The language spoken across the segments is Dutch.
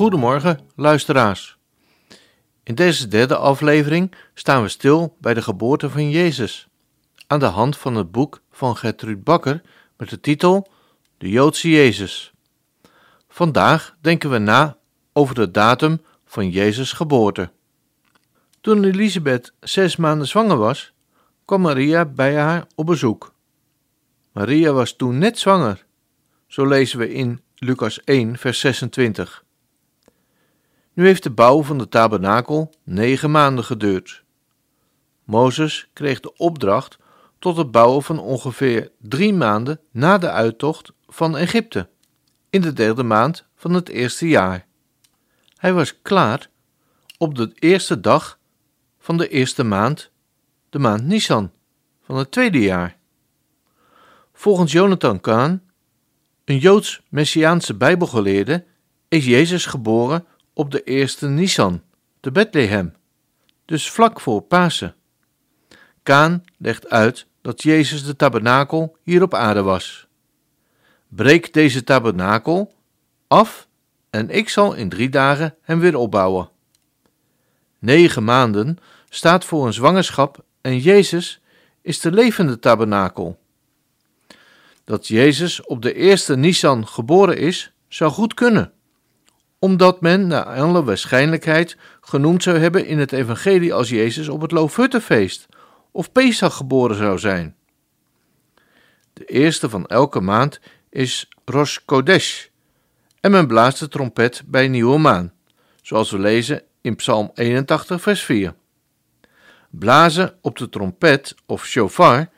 Goedemorgen, luisteraars. In deze derde aflevering staan we stil bij de geboorte van Jezus, aan de hand van het boek van Gertrud Bakker met de titel De Joodse Jezus. Vandaag denken we na over de datum van Jezus' geboorte. Toen Elisabeth zes maanden zwanger was, kwam Maria bij haar op bezoek. Maria was toen net zwanger, zo lezen we in Lucas 1, vers 26. Nu heeft de bouw van de tabernakel negen maanden geduurd. Mozes kreeg de opdracht tot het bouwen van ongeveer drie maanden na de uittocht van Egypte, in de derde maand van het eerste jaar. Hij was klaar op de eerste dag van de eerste maand, de maand Nisan van het tweede jaar. Volgens Jonathan Kahn, een Joods Messiaanse Bijbelgeleerde, is Jezus geboren op de eerste Nisan, te Bethlehem, dus vlak voor Pasen. Kaan legt uit dat Jezus de tabernakel hier op aarde was. Breek deze tabernakel af en ik zal in drie dagen hem weer opbouwen. Negen maanden staat voor een zwangerschap en Jezus is de levende tabernakel. Dat Jezus op de eerste Nisan geboren is, zou goed kunnen omdat men naar alle waarschijnlijkheid genoemd zou hebben in het evangelie als Jezus op het Loofhuttenfeest of Pesach geboren zou zijn. De eerste van elke maand is Rosh Kodesh en men blaast de trompet bij nieuwe maan, zoals we lezen in Psalm 81 vers 4. Blazen op de trompet of shofar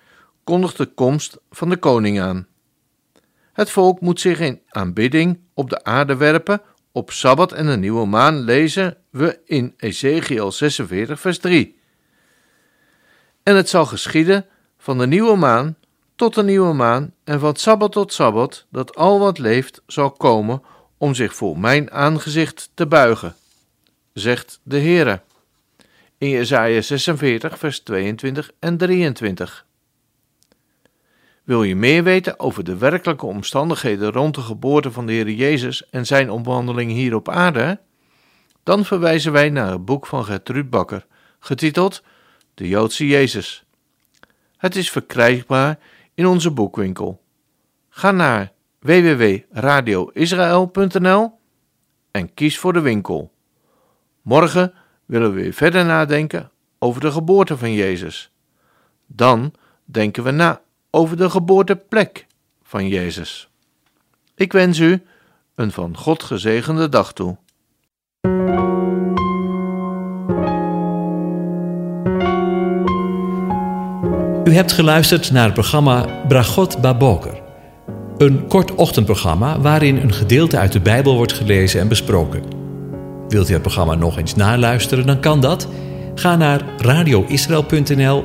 kondigt de komst van de koning aan. Het volk moet zich in aanbidding op de aarde werpen op Sabbat en de nieuwe maan lezen we in Ezekiel 46, vers 3. En het zal geschieden van de nieuwe maan tot de nieuwe maan en van Sabbat tot Sabbat, dat al wat leeft zal komen om zich voor mijn aangezicht te buigen, zegt de Heere. In Jesaja 46, vers 22 en 23. Wil je meer weten over de werkelijke omstandigheden rond de geboorte van de Heer Jezus en zijn omwandeling hier op aarde? Dan verwijzen wij naar het boek van Gertrud Bakker, getiteld De Joodse Jezus. Het is verkrijgbaar in onze boekwinkel. Ga naar www.radioisrael.nl en kies voor de winkel. Morgen willen we weer verder nadenken over de geboorte van Jezus. Dan denken we na over de geboorteplek van Jezus. Ik wens u een van God gezegende dag toe. U hebt geluisterd naar het programma Bragot Baboker. Een kort ochtendprogramma waarin een gedeelte uit de Bijbel wordt gelezen en besproken. Wilt u het programma nog eens naluisteren, dan kan dat. Ga naar radioisrael.nl